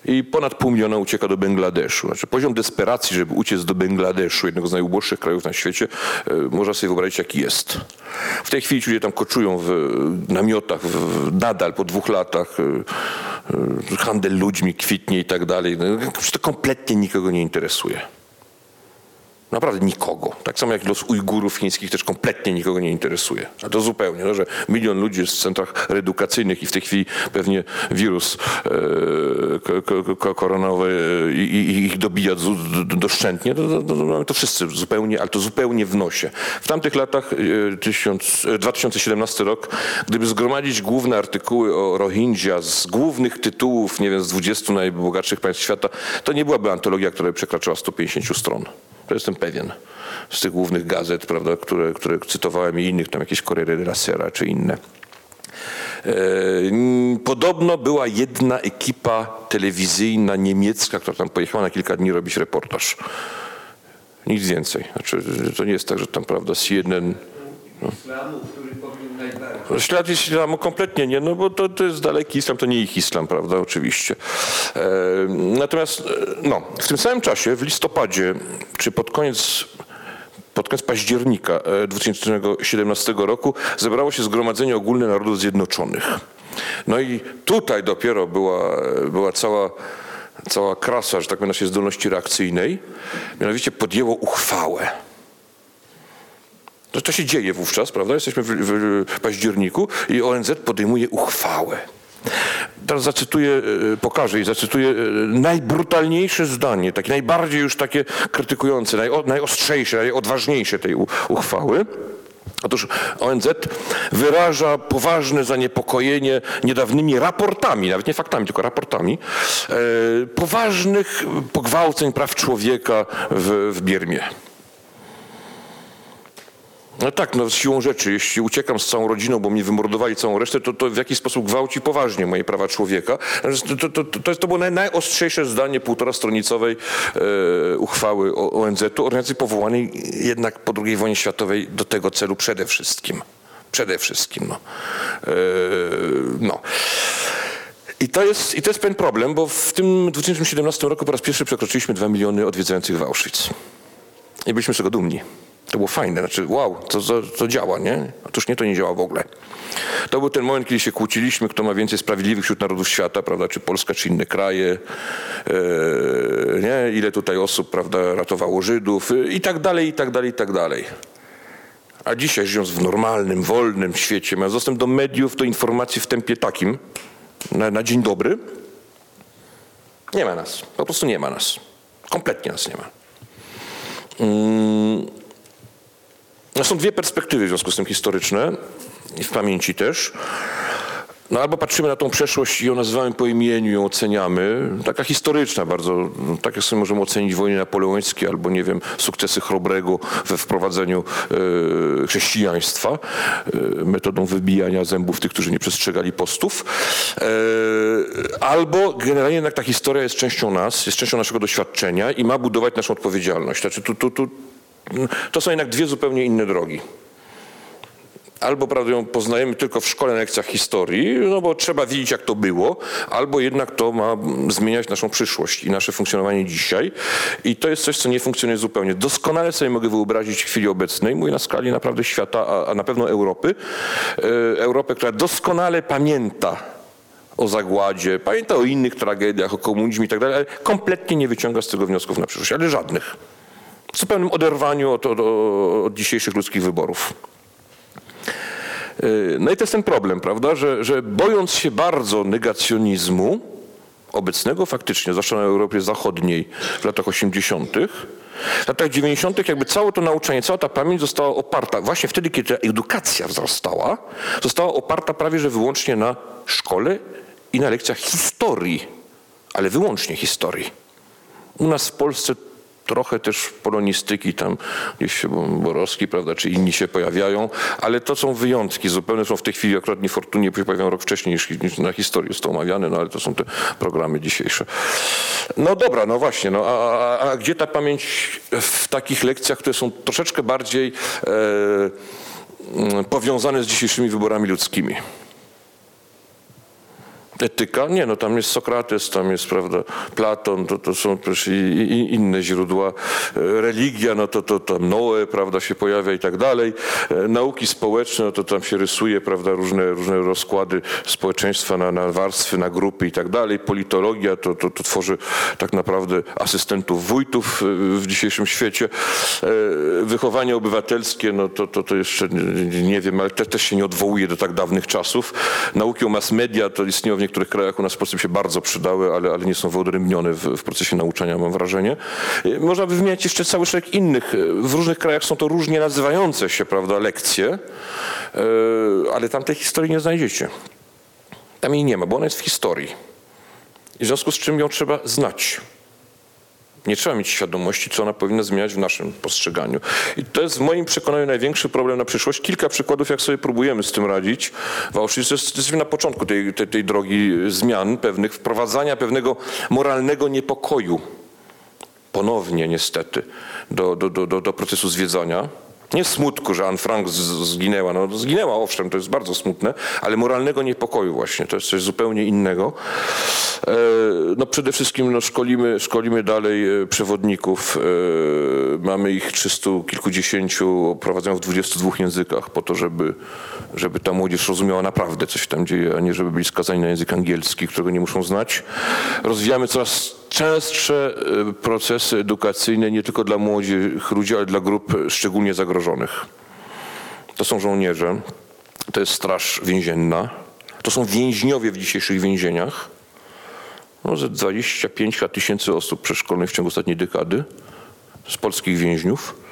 i ponad pół miliona ucieka do Bangladeszu. Znaczy poziom desperacji, żeby uciec do Bangladeszu, jednego z najuboższych krajów na świecie, e, można sobie wyobrazić, jaki jest. W tej chwili ludzie tam koczują w namiotach, w, nadal po dwóch latach. e, e, Handel ludźmi kwitnie i tak dalej. No, to kompletnie nikogo nie interesuje. Naprawdę nikogo. Tak samo jak los Ujgurów chińskich też kompletnie nikogo nie interesuje. A to zupełnie, no, że milion ludzi jest w centrach reedukacyjnych i w tej chwili pewnie wirus e, ko- ko- ko- koronowy e, i, i ich dobija doszczętnie, to, to, to, mamy to wszyscy zupełnie, ale to zupełnie w nosie. W tamtych latach, e, tysiąc, e, 2017 rok, gdyby zgromadzić główne artykuły o Rohingya z głównych tytułów, nie wiem, z 20 najbogatszych państw świata, to nie byłaby antologia, która by przekraczała 150 stron. To jestem pewien. Z tych głównych gazet, prawda, które, które cytowałem i innych, tam jakieś Corriere della Sera czy inne. E, Podobno była jedna ekipa telewizyjna niemiecka, która tam pojechała na kilka dni robić reportaż. Nic więcej. Znaczy, to nie jest tak, że tam, prawda, CNN... najbardziej. Ślad islamu kompletnie nie, no bo to, to jest daleki islam, to nie ich islam, prawda, oczywiście. E, natomiast, e, no, w tym samym czasie, w listopadzie, czy pod koniec pod koniec października e, 2017 roku zebrało się Zgromadzenie Ogólne Narodów Zjednoczonych. No i tutaj dopiero była, była cała, cała krasa, że tak powiem, naszej zdolności reakcyjnej. Mianowicie podjęło uchwałę. To, to się dzieje wówczas, prawda? Jesteśmy w, w październiku i ONZ podejmuje uchwałę. Teraz zacytuję, e, pokażę i zacytuję e, najbrutalniejsze zdanie, takie najbardziej już takie krytykujące, najo, najostrzejsze, najodważniejsze tej uchwały. Otóż ONZ wyraża poważne zaniepokojenie niedawnymi raportami, nawet nie faktami, tylko raportami, e, poważnych pogwałceń praw człowieka w, w Birmie. No tak, no siłą rzeczy, jeśli uciekam z całą rodziną, bo mnie wymordowali całą resztę, to, to w jakiś sposób gwałci poważnie moje prawa człowieka. To, to, to, to, to było naj, najostrzejsze zdanie półtora stronicowej e, uchwały ONZ-u, organizacji powołanej jednak po II wojnie światowej do tego celu przede wszystkim. Przede wszystkim, no. E, no. I to, jest, I to jest pewien problem, bo w tym 2017 roku po raz pierwszy przekroczyliśmy 2 miliony odwiedzających w Auschwitz. I byliśmy z tego dumni. To było fajne, znaczy wow, to, to, to działa, nie? Otóż nie, to nie działa w ogóle. To był ten moment, kiedy się kłóciliśmy, kto ma więcej sprawiedliwych wśród narodów świata, prawda, czy Polska, czy inne kraje, e, nie? Ile tutaj osób, prawda, ratowało Żydów e, i tak dalej, i tak dalej, i tak dalej. A dzisiaj, żyjąc w normalnym, wolnym świecie, mając dostęp do mediów, do informacji w tempie takim, na, na dzień dobry, nie ma nas. Po prostu nie ma nas. Kompletnie nas nie ma. Mm. No są dwie perspektywy w związku z tym historyczne i w pamięci też. No albo patrzymy na tą przeszłość i ją nazywamy po imieniu, ją oceniamy. Taka historyczna bardzo, tak jak sobie możemy ocenić wojny napoleońskie albo, nie wiem, sukcesy Chrobrego we wprowadzeniu e, chrześcijaństwa e, metodą wybijania zębów tych, którzy nie przestrzegali postów. E, albo generalnie jednak ta historia jest częścią nas, jest częścią naszego doświadczenia i ma budować naszą odpowiedzialność. Znaczy tu, tu, tu, to są jednak dwie zupełnie inne drogi albo prawdę ją poznajemy tylko w szkole na lekcjach historii, no bo trzeba wiedzieć jak to było, albo jednak to ma zmieniać naszą przyszłość i nasze funkcjonowanie dzisiaj. I to jest coś, co nie funkcjonuje zupełnie. Doskonale sobie mogę wyobrazić w chwili obecnej, mówię na skali naprawdę świata, a, a na pewno Europy, e, Europę, która doskonale pamięta o zagładzie, pamięta o innych tragediach, o komunizmie i tak dalej, ale kompletnie nie wyciąga z tego wniosków na przyszłość, ale żadnych. W zupełnym oderwaniu od, od, od dzisiejszych ludzkich wyborów. No i to jest ten problem, prawda, że, że bojąc się bardzo negacjonizmu obecnego faktycznie, zwłaszcza na Europie Zachodniej w latach 80., w latach 90. jakby całe to nauczanie, cała ta pamięć została oparta, właśnie wtedy, kiedy edukacja wzrastała, została oparta prawie że wyłącznie na szkole i na lekcjach historii, ale wyłącznie historii. U nas w Polsce trochę też polonistyki tam gdzieś Borowski, prawda, czy inni się pojawiają, ale to są wyjątki zupełnie, są w tej chwili akurat niefortunnie się pojawiają rok wcześniej niż, niż na historii jest to omawiane, no ale to są te programy dzisiejsze. No dobra, no właśnie, no a, a, a gdzie ta pamięć w takich lekcjach, które są troszeczkę bardziej e, powiązane z dzisiejszymi wyborami ludzkimi. Etyka? Nie, no tam jest Sokrates, tam jest, prawda, Platon, to, to są też i, i inne źródła. E, Religia, no to, to tam Noe, prawda, się pojawia i tak dalej. E, Nauki społeczne, no to tam się rysuje, prawda, różne, różne rozkłady społeczeństwa na, na warstwy, na grupy i tak dalej. Politologia to, to, to tworzy tak naprawdę asystentów wójtów e, w dzisiejszym świecie. Wychowanie obywatelskie, no to, to, to jeszcze nie, wiem, ale te, też się nie odwołuje do tak dawnych czasów. Nauki o mass media to istnieją niektórych krajach u nas w Polsce się bardzo przydały, ale, ale nie są wyodrębnione w, w procesie nauczania, mam wrażenie. E, Można by wymieniać jeszcze cały szereg innych. E, W różnych krajach są to różnie nazywające się, prawda, lekcje, e, ale tam tej historii nie znajdziecie. Tam jej nie ma, bo ona jest w historii. I w związku z czym ją trzeba znać. Nie trzeba mieć świadomości, co ona powinna zmieniać w naszym postrzeganiu. I to jest w moim przekonaniu największy problem na przyszłość. Kilka przykładów, jak sobie próbujemy z tym radzić. W Auschwitz jest, jesteśmy na początku tej, tej, tej drogi zmian pewnych, wprowadzania pewnego moralnego niepokoju. Ponownie niestety do, do, do, do procesu zwiedzania. Nie smutku, że Anne Frank zginęła. No, zginęła, owszem, to jest bardzo smutne, ale moralnego niepokoju właśnie. To jest coś zupełnie innego. E, No przede wszystkim no, szkolimy, szkolimy dalej e, przewodników. E, Mamy ich 300 kilkudziesięciu, prowadzają w 22 językach po to, żeby, żeby ta młodzież rozumiała naprawdę, co się tam dzieje, a nie żeby byli skazani na język angielski, którego nie muszą znać. Rozwijamy coraz częstsze e, procesy edukacyjne nie tylko dla młodych ludzi, ale dla grup szczególnie zagrożonych. To są żołnierze, to jest straż więzienna, to są więźniowie w dzisiejszych więzieniach. No, ze 25 tysięcy osób przeszkolonych w ciągu ostatniej dekady z polskich więźniów.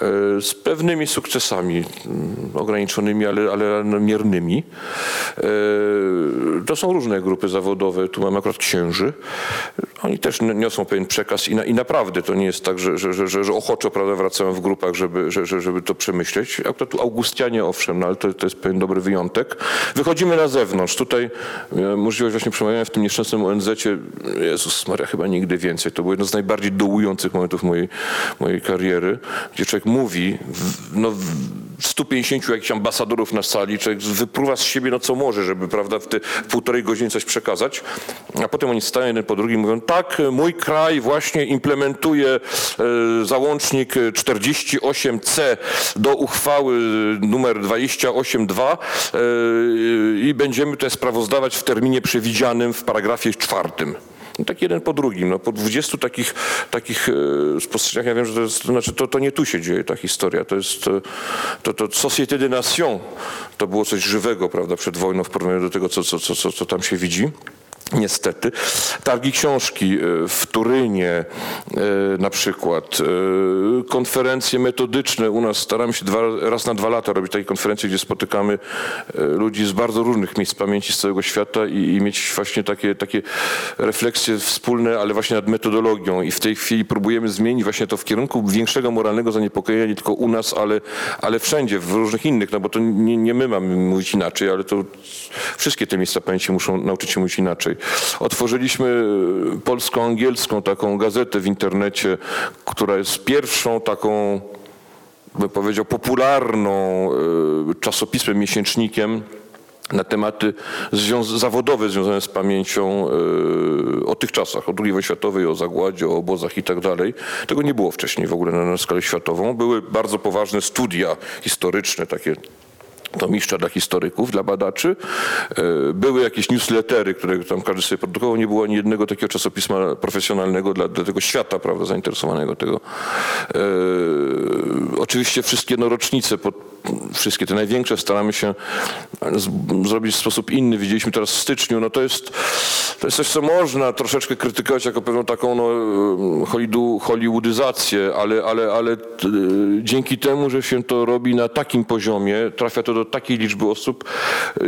E, Z pewnymi sukcesami, mm, ograniczonymi, ale, ale miernymi. E, To są różne grupy zawodowe. Tu mamy akurat księży. Oni też niosą pewien przekaz i, na, i naprawdę to nie jest tak, że, że, że, że, ochoczo prawda, wracają w grupach, żeby, że, że, żeby to przemyśleć. Akurat tu Augustianie owszem, no, ale to, to jest pewien dobry wyjątek. Wychodzimy na zewnątrz. Tutaj miałem możliwość właśnie przemawiania w tym nieszczęsnym ONZ-cie. Jezus Maria, chyba nigdy więcej. To było jedno z najbardziej dołujących momentów mojej, mojej kariery, gdzie człowiek mówi, w, no, w 150 jakichś ambasadorów na sali, człowiek wypruwa z siebie no co może, żeby prawda, w te w półtorej godziny coś przekazać, a potem oni stają jeden po drugim i mówią, tak, mój kraj właśnie implementuje e, załącznik 48C do uchwały numer 28.2 e, i będziemy to sprawozdawać w terminie przewidzianym w paragrafie czwartym. No tak jeden po drugim. No, po 20 takich, takich e, spostrzeżeniach ja wiem, że to, jest, to, znaczy, to, to nie tu się dzieje ta historia. To jest to, to Société des Nations. To było coś żywego, prawda, przed wojną w porównaniu do tego, co, co, co, co, co tam się widzi. Niestety. Targi książki e, w Turynie e, na przykład, e, konferencje metodyczne u nas, staramy się dwa, raz na dwa lata robić takie konferencje, gdzie spotykamy ludzi z bardzo różnych miejsc pamięci z całego świata i, i mieć właśnie takie, takie refleksje wspólne, ale właśnie nad metodologią i w tej chwili próbujemy zmienić właśnie to w kierunku większego moralnego zaniepokojenia nie tylko u nas, ale, ale wszędzie, w różnych innych, no bo to nie, nie my mamy mówić inaczej, ale to wszystkie te miejsca pamięci muszą nauczyć się mówić inaczej. Otworzyliśmy polsko-angielską taką gazetę w internecie, która jest pierwszą taką, bym powiedział, popularną e, czasopismem, miesięcznikiem na tematy zawodowe związane z pamięcią e, o tych czasach, o II wojnie światowej, o zagładzie, o obozach i tak dalej. Tego nie było wcześniej w ogóle na, na skalę światową. Były bardzo poważne studia historyczne, takie to mistrza dla historyków, dla badaczy. E, Były jakieś newslettery, które tam każdy sobie produkował. Nie było ani jednego takiego czasopisma profesjonalnego dla, dla tego świata, prawda, zainteresowanego tego. E, oczywiście wszystkie no, rocznice, pod, wszystkie te największe staramy się z, zrobić w sposób inny. Widzieliśmy teraz w styczniu, no to jest, to jest coś, co można troszeczkę krytykować jako pewną taką no, hollywood- hollywoodyzację, ale, ale, ale t, dzięki temu, że się to robi na takim poziomie, trafia to do takiej liczby osób.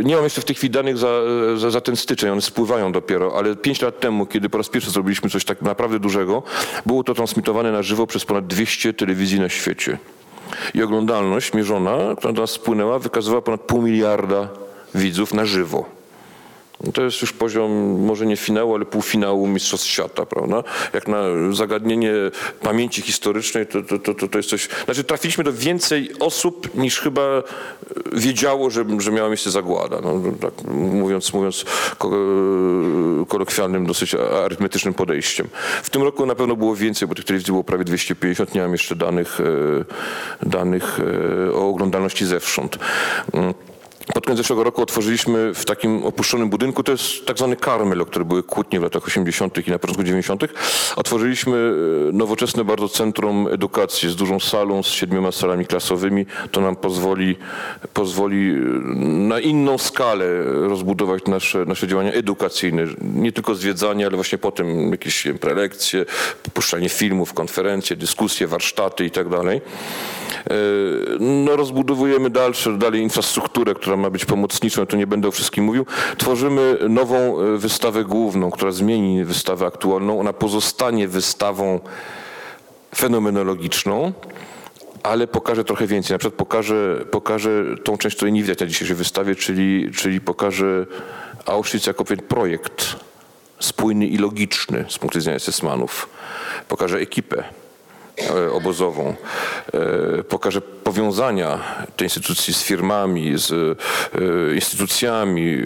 Nie mam jeszcze w tej chwili danych za, za, za ten styczeń, one spływają dopiero, ale pięć lat temu, kiedy po raz pierwszy zrobiliśmy coś tak naprawdę dużego, było to transmitowane na żywo przez ponad 200 telewizji na świecie. I oglądalność mierzona, która do nas spłynęła, wykazywała ponad pół miliarda widzów na żywo. To jest już poziom może nie finału, ale półfinału Mistrzostw Świata, prawda? Jak na zagadnienie pamięci historycznej, to, to, to, to, jest coś... Znaczy trafiliśmy do więcej osób niż chyba wiedziało, że, że miała miejsce zagłada. No, tak mówiąc, mówiąc ko- kolokwialnym, dosyć arytmetycznym podejściem. W tym roku na pewno było więcej, bo tych telewizji było prawie 250. Nie mam jeszcze danych, e, danych e, o oglądalności zewsząd. Pod koniec zeszłego roku otworzyliśmy w takim opuszczonym budynku, to jest tak zwany Karmel, o który były kłótnie w latach 80. i na początku 90. Otworzyliśmy e, nowoczesne bardzo centrum edukacji z dużą salą, z siedmioma salami klasowymi. To nam pozwoli, pozwoli e, na inną skalę rozbudować nasze, nasze działania edukacyjne. Nie tylko zwiedzanie, ale właśnie potem jakieś prelekcje, puszczanie filmów, konferencje, dyskusje, warsztaty i tak dalej. E, No, rozbudowujemy dalsze, dalej infrastrukturę, która ma być pomocniczą, to nie będę o wszystkim mówił. Tworzymy nową e, wystawę główną, która zmieni wystawę aktualną. Ona pozostanie wystawą fenomenologiczną, ale pokaże trochę więcej. Na przykład pokaże, pokaże tą część, której nie widać na dzisiejszej wystawie, czyli, czyli pokaże Auschwitz jako pewien projekt spójny i logiczny z punktu widzenia Sesmanów. Pokaże ekipę obozową, e, pokaże powiązania tej instytucji z firmami, z e, instytucjami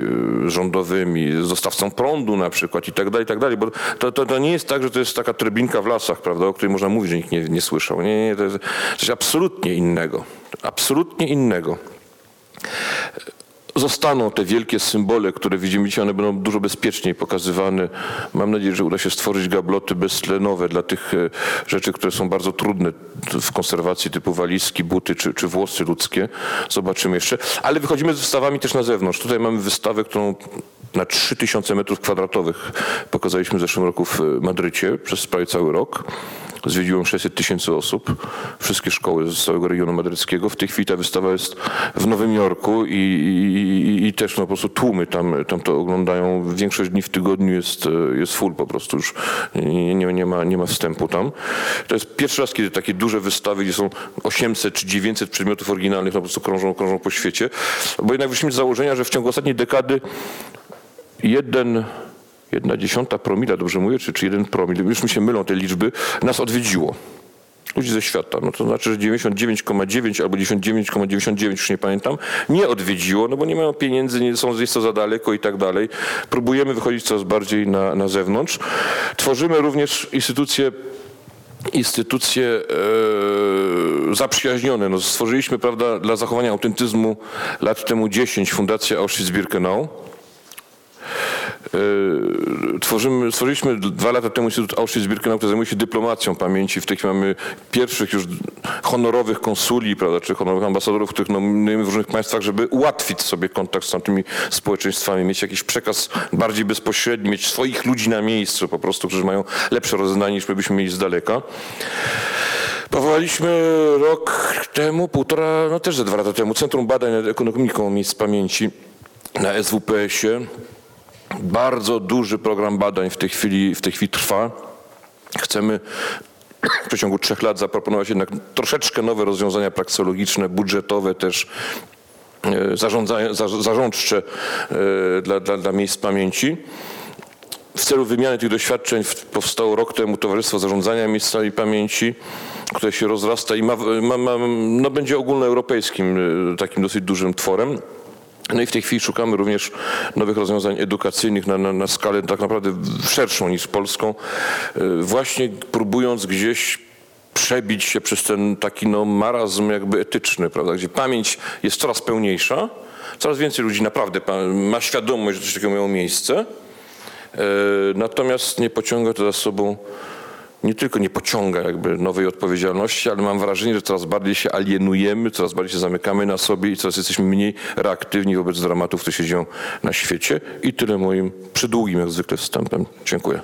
e, rządowymi, z dostawcą prądu na przykład i tak dalej, i tak dalej, bo to, to, to nie jest tak, że to jest taka trybinka w lasach, prawda, o której można mówić, że nikt nie, nie słyszał. Nie, nie, to jest coś absolutnie innego. Absolutnie innego zostaną te wielkie symbole, które widzimy dzisiaj, one będą dużo bezpieczniej pokazywane. Mam nadzieję, że uda się stworzyć gabloty beztlenowe dla tych e, rzeczy, które są bardzo trudne w konserwacji, typu walizki, buty czy, czy włosy ludzkie. Zobaczymy jeszcze. Ale wychodzimy z wystawami też na zewnątrz. Tutaj mamy wystawę, którą na 3000 metrów kwadratowych pokazaliśmy w zeszłym roku w Madrycie przez prawie cały rok. Zwiedziłem 600 tysięcy osób, wszystkie szkoły z całego regionu madryckiego. W tej chwili ta wystawa jest w Nowym Jorku i, i, i też no, po prostu tłumy tam, tam to oglądają. Większość dni w tygodniu jest, jest full po prostu już. Nie, nie, nie, ma, nie ma wstępu tam. To jest pierwszy raz, kiedy takie duże wystawy, gdzie są 800 czy 900 przedmiotów oryginalnych, no, po prostu krążą, krążą po świecie. Bo jednak wyszliśmy z założenia, że w ciągu ostatniej dekady jeden, jedna dziesiąta promila, dobrze mówię, czy, czy jeden promil, już mi się mylą te liczby, nas odwiedziło. Ludzi ze świata, no to znaczy, że 99,9 albo 99,99, już nie pamiętam, nie odwiedziło, no bo nie mają pieniędzy, nie są gdzieś to za daleko i tak dalej. Próbujemy wychodzić coraz bardziej na, na zewnątrz. Tworzymy również instytucje instytucje e, zaprzyjaźnione. No, stworzyliśmy prawda, dla zachowania autentyzmu lat temu 10 Fundację Auschwitz-Birkenau. E, Tworzymy, stworzyliśmy dwa lata temu Instytut Auschwitz-Birkenau, który zajmuje się dyplomacją pamięci. W tej chwili mamy pierwszych już honorowych konsuli, prawda, czy honorowych ambasadorów, których nominujemy w różnych państwach, żeby ułatwić sobie kontakt z tamtymi społeczeństwami, mieć jakiś przekaz bardziej bezpośredni, mieć swoich ludzi na miejscu po prostu, którzy mają lepsze rozeznanie niż my byśmy mieli z daleka. Powołaliśmy rok temu, półtora, no też ze dwa lata temu, Centrum Badań nad Ekonomiką Miejsc Pamięci na SWPS-ie. Bardzo duży program badań w tej chwili, w tej chwili trwa. Chcemy w przeciągu trzech lat zaproponować jednak troszeczkę nowe rozwiązania praksologiczne, budżetowe też, e, zarządcze e, dla, dla, dla miejsc pamięci. W celu wymiany tych doświadczeń powstało rok temu Towarzystwo Zarządzania Miejscami Pamięci, które się rozrasta i ma, ma, ma, no będzie ogólnoeuropejskim e, takim dosyć dużym tworem. No i w tej chwili szukamy również nowych rozwiązań edukacyjnych na, na, na skalę tak naprawdę szerszą niż polską, e, właśnie próbując gdzieś przebić się przez ten taki no, marazm jakby etyczny, prawda, gdzie pamięć jest coraz pełniejsza, coraz więcej ludzi naprawdę ma świadomość, że coś takiego miało miejsce, e, natomiast nie pociąga to za sobą nie tylko nie pociąga jakby nowej odpowiedzialności, ale mam wrażenie, że coraz bardziej się alienujemy, coraz bardziej się zamykamy na sobie i coraz jesteśmy mniej reaktywni wobec dramatów, które się dzieją na świecie. I tyle moim przydługim jak zwykle wstępem. Dziękuję.